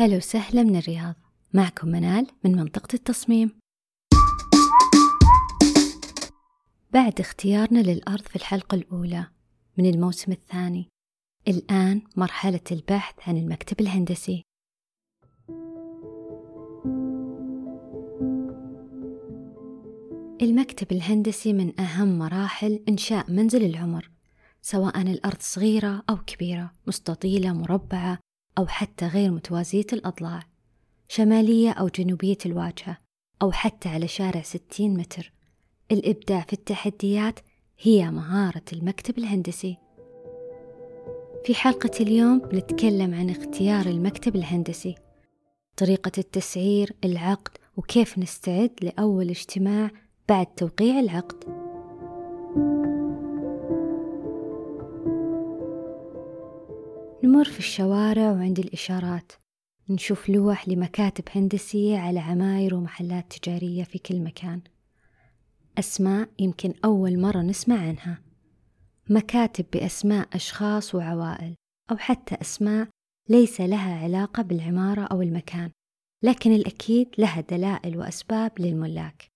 هلا وسهلا من الرياض. معكم منال من منطقة التصميم. بعد اختيارنا للأرض في الحلقة الأولى من الموسم الثاني. الآن مرحلة البحث عن المكتب الهندسي. المكتب الهندسي من أهم مراحل إنشاء منزل العمر سواء الأرض صغيرة أو كبيرة مستطيلة مربعة أو حتى غير متوازية الأضلاع شمالية أو جنوبية الواجهة أو حتى على شارع ستين متر. الإبداع في التحديات هي مهارة المكتب الهندسي. في حلقة اليوم بنتكلم عن اختيار المكتب الهندسي طريقة التسعير العقد وكيف نستعد لأول اجتماع بعد توقيع العقد. نمر في الشوارع وعند الإشارات. نشوف لوح لمكاتب هندسية على عماير ومحلات تجارية في كل مكان. أسماء يمكن أول مرة نسمع عنها. مكاتب بأسماء أشخاص وعوائل أو حتى أسماء ليس لها علاقة بالعمارة أو المكان لكن الأكيد لها دلائل وأسباب للملاك.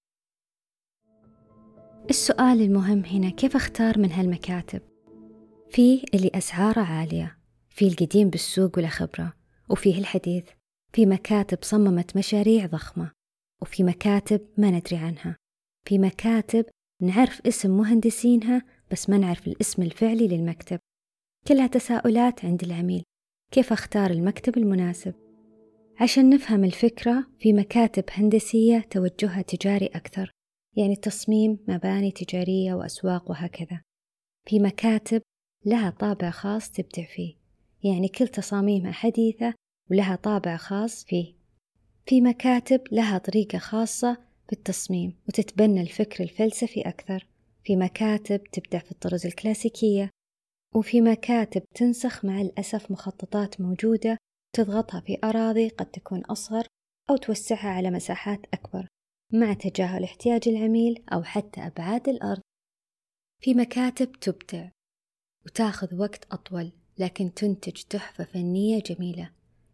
السؤال المهم هنا كيف أختار من هالمكاتب؟ فيه اللي أسعاره عالية. في القديم بالسوق ولا خبرة وفيه الحديث في مكاتب صممت مشاريع ضخمة وفي مكاتب ما ندري عنها. في مكاتب نعرف اسم مهندسينها بس ما نعرف الاسم الفعلي للمكتب. كلها تساؤلات عند العميل كيف أختار المكتب المناسب؟ عشان نفهم الفكرة في مكاتب هندسية توجهها تجاري أكثر يعني تصميم مباني تجارية وأسواق وهكذا. في مكاتب لها طابع خاص تبدع فيه. يعني كل تصاميمها حديثة ولها طابع خاص فيه. في مكاتب لها طريقة خاصة في التصميم وتتبنى الفكر الفلسفي أكثر. في مكاتب تبدع في الطرز الكلاسيكية وفي مكاتب تنسخ مع الأسف مخططات موجودة تضغطها في أراضي قد تكون أصغر أو توسعها على مساحات أكبر مع تجاهل احتياج العميل أو حتى أبعاد الأرض. في مكاتب تبدع وتاخذ وقت أطول لكن تنتج تحفة فنية جميلة.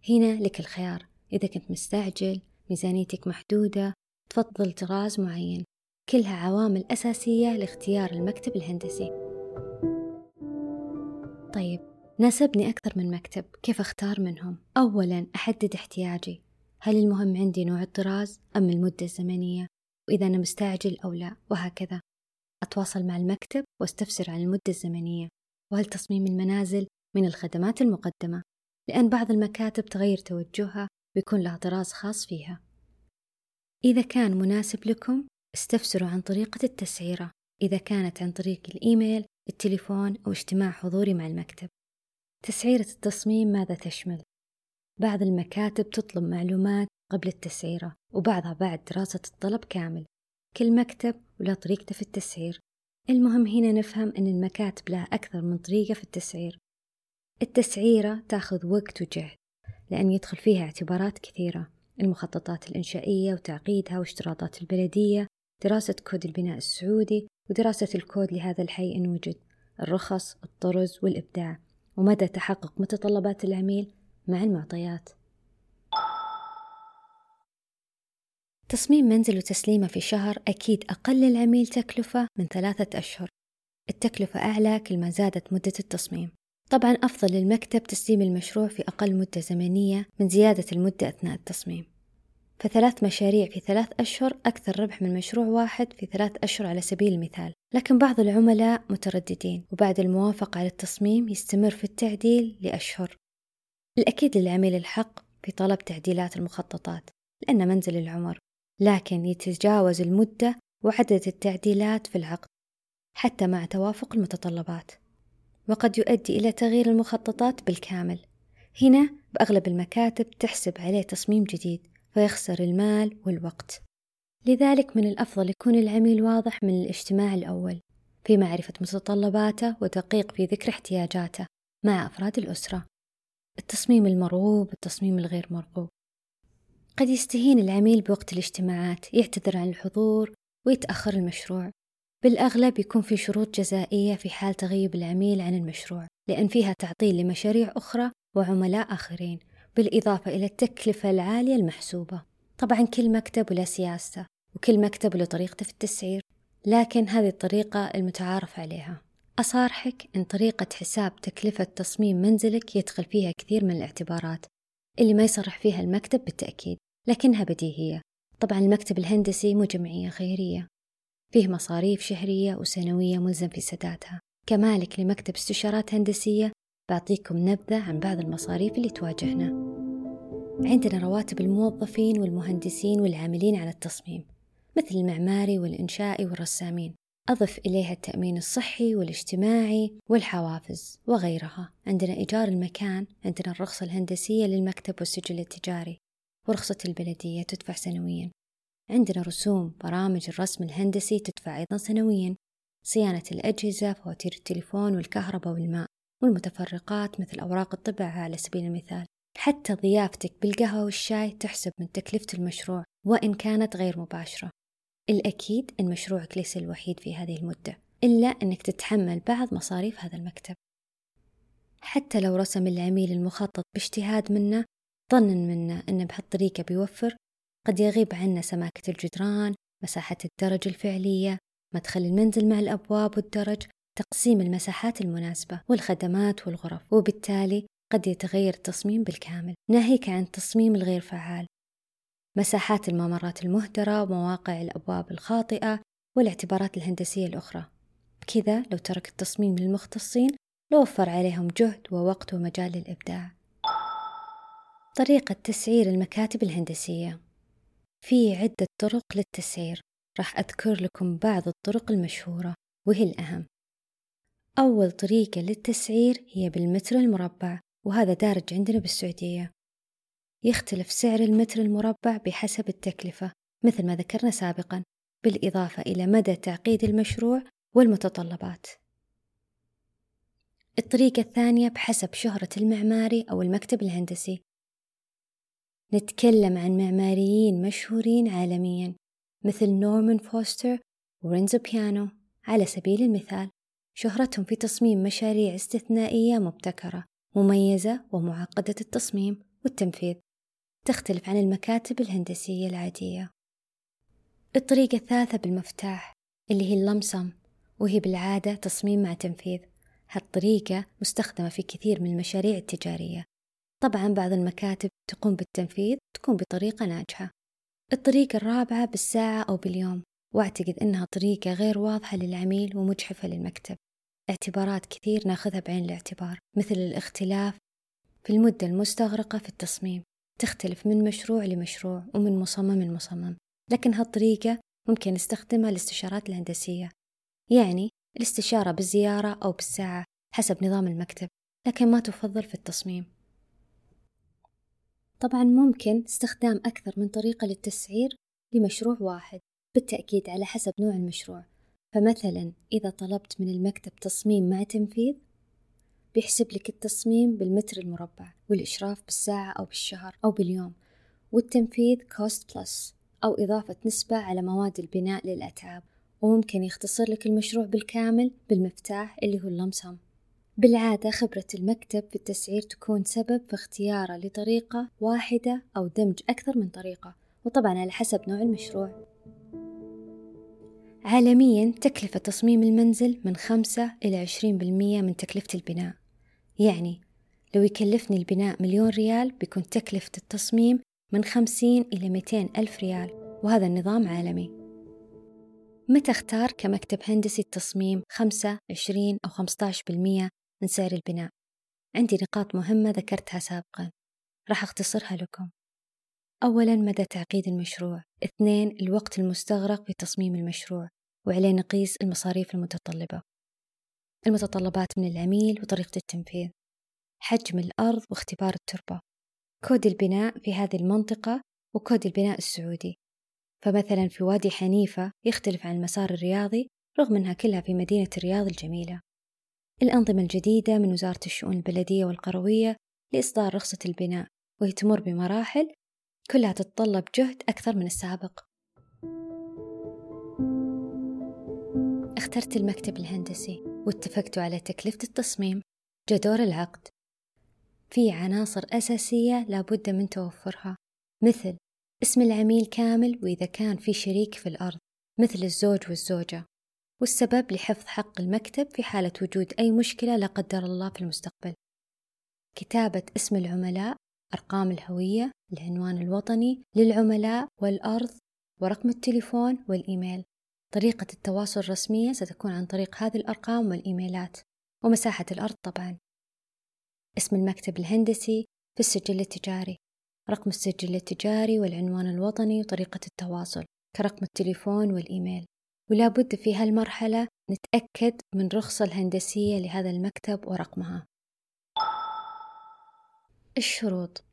هنا لك الخيار. إذا كنت مستعجل ميزانيتك محدودة تفضل طراز معين. كلها عوامل أساسية لاختيار المكتب الهندسي. طيب ناسبني أكثر من مكتب. كيف أختار منهم؟ أولا أحدد احتياجي. هل المهم عندي نوع الطراز أم المدة الزمنية؟ وإذا أنا مستعجل أو لا؟ وهكذا. أتواصل مع المكتب وأستفسر عن المدة الزمنية. وهل تصميم المنازل من الخدمات المقدمة لأن بعض المكاتب تغير توجهها ويكون لها طراز خاص فيها. إذا كان مناسب لكم استفسروا عن طريقة التسعيرة إذا كانت عن طريق الإيميل التليفون أو اجتماع حضوري مع المكتب. تسعيرة التصميم ماذا تشمل؟ بعض المكاتب تطلب معلومات قبل التسعيرة وبعضها بعد دراسة الطلب كامل. كل مكتب ولا طريقته في التسعير. المهم هنا نفهم أن المكاتب لها أكثر من طريقة في التسعير. التسعيرة تاخذ وقت وجهد لأن يدخل فيها اعتبارات كثيرة المخططات الإنشائية وتعقيدها واشتراطات البلدية دراسة كود البناء السعودي ودراسة الكود لهذا الحي إن وجد الرخص الطرز والإبداع ومدى تحقق متطلبات العميل مع المعطيات. تصميم منزل وتسليمة في شهر أكيد أقل للعميل تكلفة من ثلاثة أشهر. التكلفة أعلى كل ما زادت مدة التصميم. طبعا أفضل للمكتب تسليم المشروع في أقل مدة زمنية من زيادة المدة أثناء التصميم. فثلاث مشاريع في ثلاث أشهر أكثر ربح من مشروع واحد في ثلاث أشهر على سبيل المثال. لكن بعض العملاء مترددين وبعد الموافقة على التصميم يستمر في التعديل لأشهر. الأكيد للعميل الحق في طلب تعديلات المخططات لأن منزل العمر لكن يتجاوز المدة وعدد التعديلات في العقد حتى مع توافق المتطلبات. وقد يؤدي إلى تغيير المخططات بالكامل. هنا بأغلب المكاتب تحسب عليه تصميم جديد فيخسر المال والوقت. لذلك من الأفضل يكون العميل واضح من الاجتماع الأول في معرفة متطلباته ودقيق في ذكر احتياجاته مع أفراد الأسرة. التصميم المرغوب التصميم الغير مرغوب. قد يستهين العميل بوقت الاجتماعات يعتذر عن الحضور ويتأخر المشروع. بالأغلب يكون في شروط جزائية في حال تغيب العميل عن المشروع لأن فيها تعطيل لمشاريع أخرى وعملاء آخرين بالإضافة إلى التكلفة العالية المحسوبة. طبعا كل مكتب وله سياسته وكل مكتب له طريقته في التسعير لكن هذه الطريقة المتعارف عليها. أصارحك أن طريقة حساب تكلفة تصميم منزلك يدخل فيها كثير من الاعتبارات اللي ما يصرح فيها المكتب بالتأكيد لكنها بديهية. طبعا المكتب الهندسي مو جمعية خيرية فيه مصاريف شهرية وسنوية ملزم في سدادها. كمالك لمكتب استشارات هندسية بعطيكم نبذة عن بعض المصاريف اللي تواجهنا. عندنا رواتب الموظفين والمهندسين والعاملين على التصميم مثل المعماري والإنشائي والرسامين. أضف إليها التأمين الصحي والاجتماعي والحوافز وغيرها. عندنا إيجار المكان عندنا الرخصة الهندسية للمكتب والسجل التجاري. ورخصة البلدية تدفع سنويا. عندنا رسوم برامج الرسم الهندسي تدفع أيضا سنويا. صيانة الأجهزة فواتير التليفون والكهرباء والماء والمتفرقات مثل أوراق الطباعة على سبيل المثال. حتى ضيافتك بالقهوة والشاي تحسب من تكلفة المشروع وإن كانت غير مباشرة. الأكيد أن مشروعك ليس الوحيد في هذه المدة إلا أنك تتحمل بعض مصاريف هذا المكتب. حتى لو رسم العميل المخطط باجتهاد منه ظنا منه أنه بهالطريقة بيوفر قد يغيب عنا سماكة الجدران مساحة الدرج الفعلية مدخل المنزل مع الأبواب والدرج تقسيم المساحات المناسبة والخدمات والغرف وبالتالي قد يتغير التصميم بالكامل ناهيك عن التصميم الغير فعال. مساحات الممرات المهدرة ومواقع الأبواب الخاطئة والاعتبارات الهندسية الأخرى. بكذا لو ترك التصميم للمختصين لوفر عليهم جهد ووقت ومجال للإبداع. طريقة تسعير المكاتب الهندسية. في عدة طرق للتسعير. راح أذكر لكم بعض الطرق المشهورة وهي الأهم. أول طريقة للتسعير هي بالمتر المربع وهذا دارج عندنا بالسعودية. يختلف سعر المتر المربع بحسب التكلفة مثل ما ذكرنا سابقا بالإضافة إلى مدى تعقيد المشروع والمتطلبات. الطريقة الثانية بحسب شهرة المعماري أو المكتب الهندسي. نتكلم عن معماريين مشهورين عالميا مثل نورمان فوستر ورينزو بيانو على سبيل المثال. شهرتهم في تصميم مشاريع استثنائية مبتكرة مميزة ومعقدة التصميم والتنفيذ. تختلف عن المكاتب الهندسية العادية. الطريقة الثالثة بالمفتاح اللي هي اللمسم وهي بالعادة تصميم مع تنفيذ. هالطريقة مستخدمة في كثير من المشاريع التجارية. طبعا بعض المكاتب تقوم بالتنفيذ تكون بطريقة ناجحة. الطريقة الرابعة بالساعة أو باليوم وأعتقد أنها طريقة غير واضحة للعميل ومجحفة للمكتب. اعتبارات كثير ناخذها بعين الاعتبار مثل الاختلاف في المدة المستغرقة في التصميم. تختلف من مشروع لمشروع ومن مصمم لمصمم. لكن هالطريقة ممكن نستخدمها الاستشارات الهندسية. يعني الاستشارة بالزيارة أو بالساعة حسب نظام المكتب لكن ما تفضل في التصميم. طبعا ممكن استخدام أكثر من طريقة للتسعير لمشروع واحد بالتأكيد على حسب نوع المشروع. فمثلا إذا طلبت من المكتب تصميم مع تنفيذ بيحسب لك التصميم بالمتر المربع والإشراف بالساعة أو بالشهر أو باليوم والتنفيذ cost plus أو إضافة نسبة على مواد البناء للأتعاب. وممكن يختصر لك المشروع بالكامل بالمفتاح اللي هو ال lump sum. بالعادة خبرة المكتب في التسعير تكون سبب في اختياره لطريقة واحدة أو دمج أكثر من طريقة وطبعا على حسب نوع المشروع. عالميا تكلفة تصميم المنزل من خمسة إلى عشرين بالمية من تكلفة البناء. يعني لو يكلفني البناء مليون ريال بيكون تكلفة التصميم من خمسين إلى ميتين ألف ريال وهذا النظام عالمي. متى اختار كمكتب هندسي التصميم خمسة عشرين أو خمسة بالمية من سعر البناء. عندي نقاط مهمة ذكرتها سابقا. راح أختصرها لكم. أولا مدى تعقيد المشروع. اثنين الوقت المستغرق في تصميم المشروع. وعليه نقيس المصاريف المتطلبة. المتطلبات من العميل وطريقة التنفيذ. حجم الأرض واختبار التربة. كود البناء في هذه المنطقة وكود البناء السعودي. فمثلا في وادي حنيفة يختلف عن المسار الرياضي رغم أنها كلها في مدينة الرياض الجميلة. الأنظمة الجديدة من وزارة الشؤون البلدية والقروية لإصدار رخصة البناء وهي تمر بمراحل كلها تتطلب جهد أكثر من السابق. اخترت المكتب الهندسي واتفقتوا على تكلفة التصميم جدور العقد. في عناصر أساسية لابد من توفرها مثل اسم العميل كامل وإذا كان في شريك في الأرض مثل الزوج والزوجة. والسبب لحفظ حق المكتب في حالة وجود أي مشكلة لا قدر الله في المستقبل. كتابة اسم العملاء أرقام الهوية العنوان الوطني للعملاء والأرض ورقم التليفون والإيميل. طريقة التواصل الرسمية ستكون عن طريق هذه الأرقام والإيميلات. ومساحة الأرض طبعا. اسم المكتب الهندسي في السجل التجاري. رقم السجل التجاري والعنوان الوطني وطريقة التواصل. كرقم التليفون والإيميل. ولا بد في هالمرحلة نتأكد من رخصة الهندسية لهذا المكتب ورقمها. الشروط.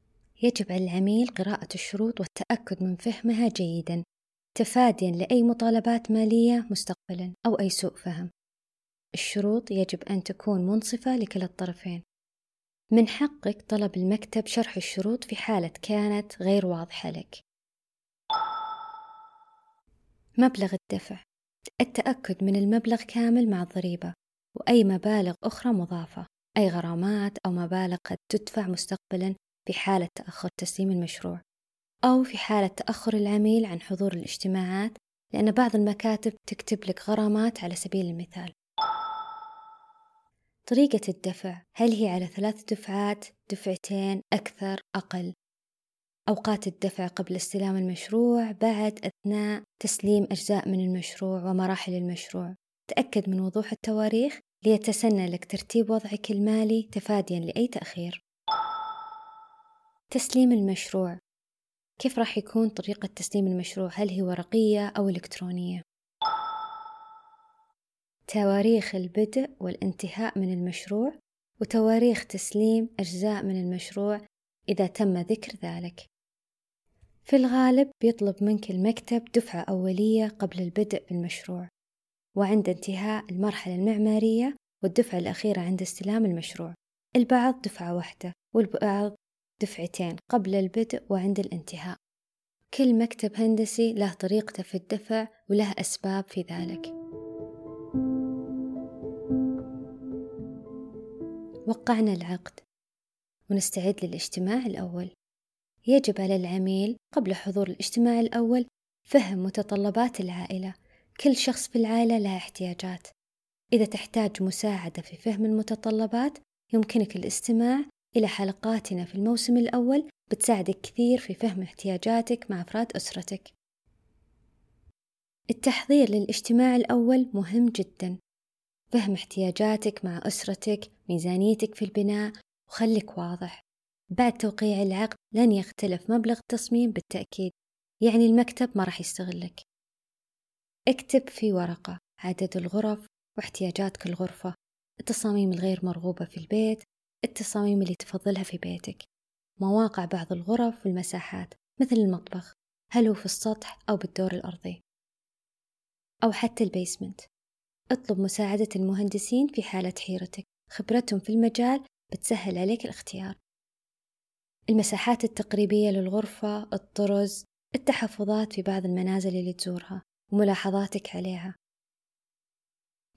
يجب على العميل قراءة الشروط والتأكد من فهمها جيدا تفاديا لأي مطالبات مالية مستقبلا أو أي سوء فهم. الشروط يجب أن تكون منصفة لكلا الطرفين. من حقك طلب المكتب شرح الشروط في حالة كانت غير واضحة لك. مبلغ الدفع. التأكد من المبلغ كامل مع الضريبة وأي مبالغ أخرى مضافة أي غرامات أو مبالغ قد تدفع مستقبلا في حالة تأخر تسليم المشروع أو في حالة تأخر العميل عن حضور الاجتماعات لأن بعض المكاتب تكتب لك غرامات على سبيل المثال. طريقة الدفع هل هي على ثلاث دفعات دفعتين أكثر أقل؟ أوقات الدفع قبل استلام المشروع بعد أثناء تسليم أجزاء من المشروع ومراحل المشروع. تأكد من وضوح التواريخ ليتسنى لك ترتيب وضعك المالي تفاديا لأي تأخير. تسليم المشروع. كيف راح يكون طريقة تسليم المشروع؟ هل هي ورقية أو إلكترونية؟ تواريخ البدء والانتهاء من المشروع وتواريخ تسليم أجزاء من المشروع إذا تم ذكر ذلك. في الغالب بيطلب منك المكتب دفعة أولية قبل البدء بالمشروع وعند انتهاء المرحلة المعمارية والدفعة الأخيرة عند استلام المشروع. البعض دفعة واحدة والبعض دفعتين قبل البدء وعند الانتهاء. كل مكتب هندسي له طريقته في الدفع وله أسباب في ذلك. وقعنا العقد. ونستعد للاجتماع الأول. يجب على العميل قبل حضور الاجتماع الأول فهم متطلبات العائلة. كل شخص في العائلة له احتياجات. إذا تحتاج مساعدة في فهم المتطلبات يمكنك الاستماع إلى حلقاتنا في الموسم الأول بتساعدك كثير في فهم احتياجاتك مع أفراد أسرتك. التحضير للاجتماع الأول مهم جدا. فهم احتياجاتك مع أسرتك ميزانيتك في البناء وخلك واضح. بعد توقيع العقد لن يختلف مبلغ التصميم بالتأكيد يعني المكتب ما راح يستغلك. اكتب في ورقة عدد الغرف واحتياجاتك الغرفة التصاميم الغير مرغوبة في البيت التصاميم اللي تفضلها في بيتك مواقع بعض الغرف والمساحات مثل المطبخ هل هو في السطح أو بالدور الأرضي. أو حتى البيسمنت. اطلب مساعدة المهندسين في حالة حيرتك خبرتهم في المجال بتسهل عليك الاختيار. المساحات التقريبية للغرفة الطرز التحفظات في بعض المنازل اللي تزورها وملاحظاتك عليها.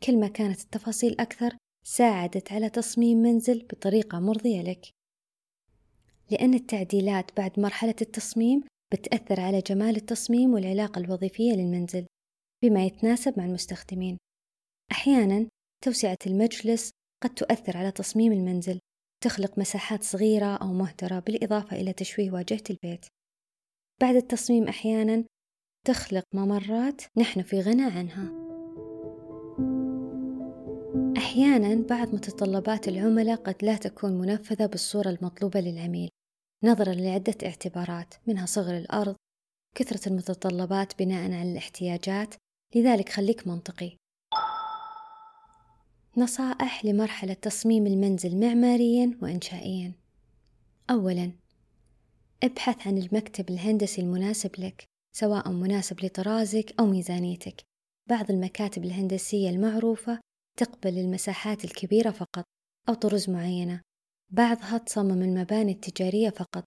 كل ما كانت التفاصيل أكثر ساعدت على تصميم منزل بطريقة مرضية لك. لأن التعديلات بعد مرحلة التصميم بتأثر على جمال التصميم والعلاقة الوظيفية للمنزل بما يتناسب مع المستخدمين. أحيانا توسعة المجلس قد تؤثر على تصميم المنزل. تخلق مساحات صغيرة أو مهدرة بالإضافة إلى تشويه واجهة البيت. بعد التصميم أحيانا تخلق ممرات نحن في غنى عنها. أحيانا بعض متطلبات العملاء قد لا تكون منفذة بالصورة المطلوبة للعميل نظرا لعدة اعتبارات منها صغر الأرض كثرة المتطلبات بناء على الاحتياجات. لذلك خليك منطقي. نصائح لمرحلة تصميم المنزل معماريا وإنشائيا. أولا ابحث عن المكتب الهندسي المناسب لك سواء مناسب لطرازك أو ميزانيتك. بعض المكاتب الهندسية المعروفة تقبل المساحات الكبيرة فقط أو طرز معينة. بعضها تصمم المباني التجارية فقط.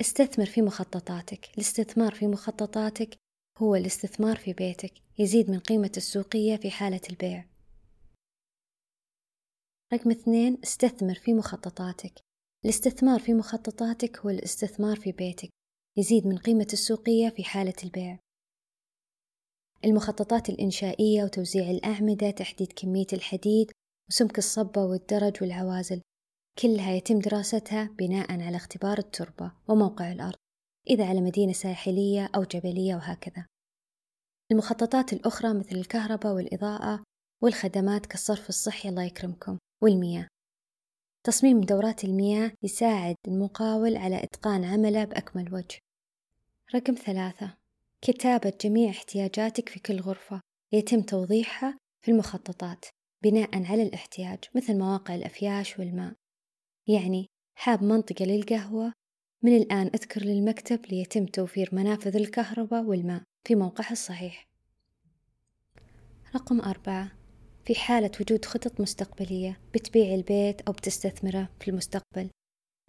استثمر في مخططاتك. الاستثمار في مخططاتك هو الاستثمار في بيتك يزيد من قيمة السوقية في حالة البيع. رقم اثنين استثمر في مخططاتك. الاستثمار في مخططاتك هو الاستثمار في بيتك. يزيد من قيمة السوقية في حالة البيع. المخططات الإنشائية وتوزيع الأعمدة تحديد كمية الحديد وسمك الصبة والدرج والعوازل. كلها يتم دراستها بناء على اختبار التربة وموقع الأرض إذا على مدينة ساحلية أو جبلية وهكذا. المخططات الأخرى مثل الكهرباء والإضاءة والخدمات كالصرف الصحي الله يكرمكم. والمياه. تصميم دورات المياه يساعد المقاول على إتقان عمله بأكمل وجه. رقم ثلاثة. كتابة جميع احتياجاتك في كل غرفة. يتم توضيحها في المخططات بناء على الاحتياج مثل مواقع الأفياش والماء. يعني حاب منطقة للقهوة؟ من الآن أذكر للمكتب ليتم توفير منافذ الكهرباء والماء في موقعها الصحيح. رقم أربعة. في حالة وجود خطط مستقبلية بتبيع البيت أو بتستثمره في المستقبل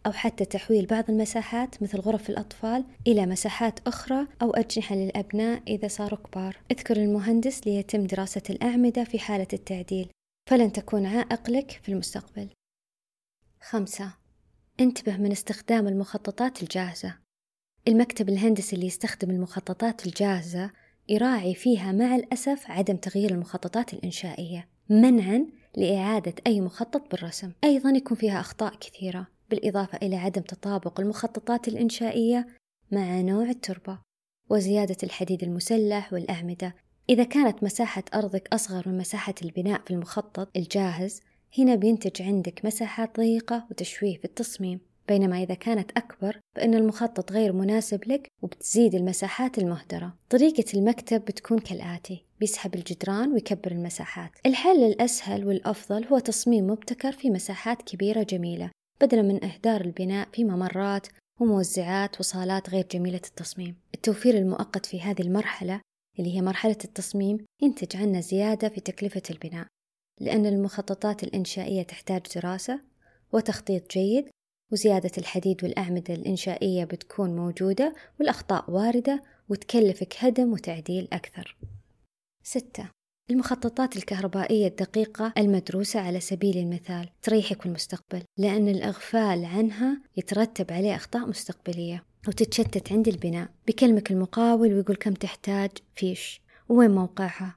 أو حتى تحويل بعض المساحات مثل غرف الأطفال إلى مساحات أخرى أو أجنحة للأبناء إذا صاروا كبار. أذكر المهندس ليتم دراسة الأعمدة في حالة التعديل فلن تكون عائق لك في المستقبل. خمسة انتبه من استخدام المخططات الجاهزة. المكتب الهندسي اللي يستخدم المخططات الجاهزة يراعي فيها مع الأسف عدم تغيير المخططات الإنشائية منعا لإعادة أي مخطط بالرسم. أيضا يكون فيها أخطاء كثيرة بالإضافة إلى عدم تطابق المخططات الإنشائية مع نوع التربة وزيادة الحديد المسلح والأعمدة. إذا كانت مساحة أرضك أصغر من مساحة البناء في المخطط الجاهز هنا بينتج عندك مساحات ضيقة وتشويه في التصميم. بينما إذا كانت أكبر فإن المخطط غير مناسب لك وبتزيد المساحات المهدرة. طريقة المكتب بتكون كالآتي بيسحب الجدران ويكبر المساحات. الحل الأسهل والأفضل هو تصميم مبتكر في مساحات كبيرة جميلة بدلا من إهدار البناء في ممرات وموزعات وصالات غير جميلة التصميم. التوفير المؤقت في هذه المرحلة اللي هي مرحلة التصميم ينتج عنا زيادة في تكلفة البناء لأن المخططات الإنشائية تحتاج دراسة وتخطيط جيد وزيادة الحديد والأعمدة الإنشائية بتكون موجودة والأخطاء واردة وتكلفك هدم وتعديل أكثر. ستة المخططات الكهربائية الدقيقة المدروسة على سبيل المثال تريحك المستقبل لأن الإغفال عنها يترتب عليه أخطاء مستقبلية وتتشتت عند البناء بكلمك المقاول ويقول كم تحتاج فيش. وين موقعها؟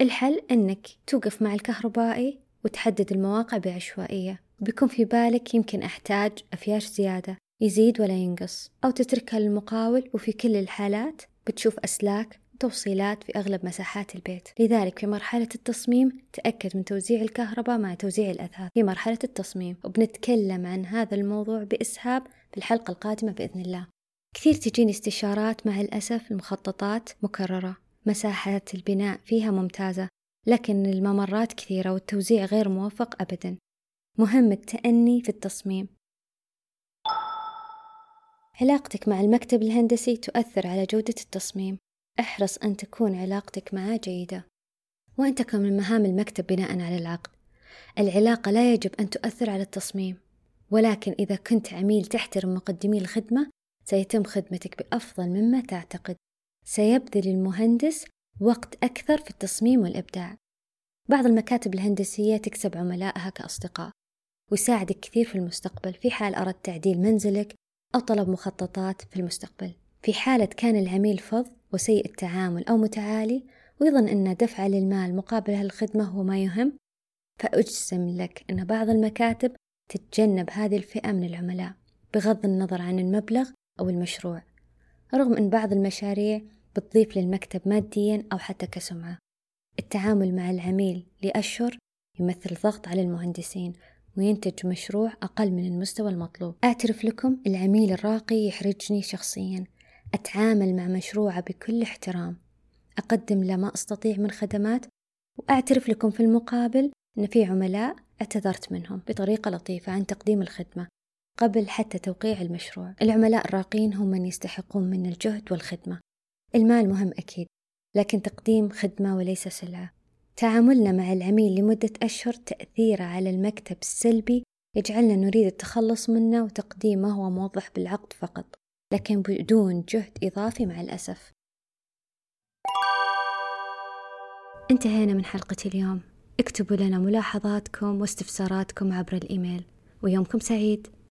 الحل أنك توقف مع الكهربائي وتحدد المواقع بعشوائية. بيكون في بالك يمكن أحتاج أفياش زيادة يزيد ولا ينقص. أو تتركها للمقاول وفي كل الحالات بتشوف أسلاك توصيلات في أغلب مساحات البيت. لذلك في مرحلة التصميم تأكد من توزيع الكهرباء مع توزيع الأثاث. في مرحلة التصميم وبنتكلم عن هذا الموضوع بإسهاب في الحلقة القادمة بإذن الله. كثير تجيني استشارات مع الأسف المخططات مكررة. مساحات البناء فيها ممتازة لكن الممرات كثيرة والتوزيع غير موفق أبدا. مهم التأني في التصميم. علاقتك مع المكتب الهندسي تؤثر على جودة التصميم. احرص أن تكون علاقتك معه جيدة. وأن تكون من مهام المكتب بناء على العقد. العلاقة لا يجب أن تؤثر على التصميم. ولكن إذا كنت عميل تحترم مقدمي الخدمة سيتم خدمتك بأفضل مما تعتقد. سيبذل المهندس وقت أكثر في التصميم والإبداع. بعض المكاتب الهندسية تكسب عملائها كأصدقاء. ويساعدك كثير في المستقبل. في حال أردت تعديل منزلك أو طلب مخططات في المستقبل. في حالة كان العميل فظ وسيء التعامل أو متعالي ويظن أن دفع للمال مقابل هالخدمة هو ما يهم فأجزم لك أن بعض المكاتب تتجنب هذه الفئة من العملاء بغض النظر عن المبلغ أو المشروع رغم أن بعض المشاريع بتضيف للمكتب ماديا أو حتى كسمعة. التعامل مع العميل لأشهر يمثل ضغط على المهندسين وينتج مشروع أقل من المستوى المطلوب. أعترف لكم العميل الراقي يحرجني شخصيا. أتعامل مع مشروعه بكل احترام. أقدم له ما أستطيع من خدمات وأعترف لكم في المقابل أن في عملاء اعتذرت منهم بطريقة لطيفة عن تقديم الخدمة قبل حتى توقيع المشروع. العملاء الراقين هم من يستحقون من الجهد والخدمة. المال مهم أكيد لكن تقديم خدمة وليس سلعة. تعاملنا مع العميل لمدة أشهر تأثيره على المكتب السلبي يجعلنا نريد التخلص منه وتقديم ما هو موضح بالعقد فقط لكن بدون جهد إضافي مع الأسف. انتهينا من حلقة اليوم. اكتبوا لنا ملاحظاتكم واستفساراتكم عبر الإيميل. ويومكم سعيد.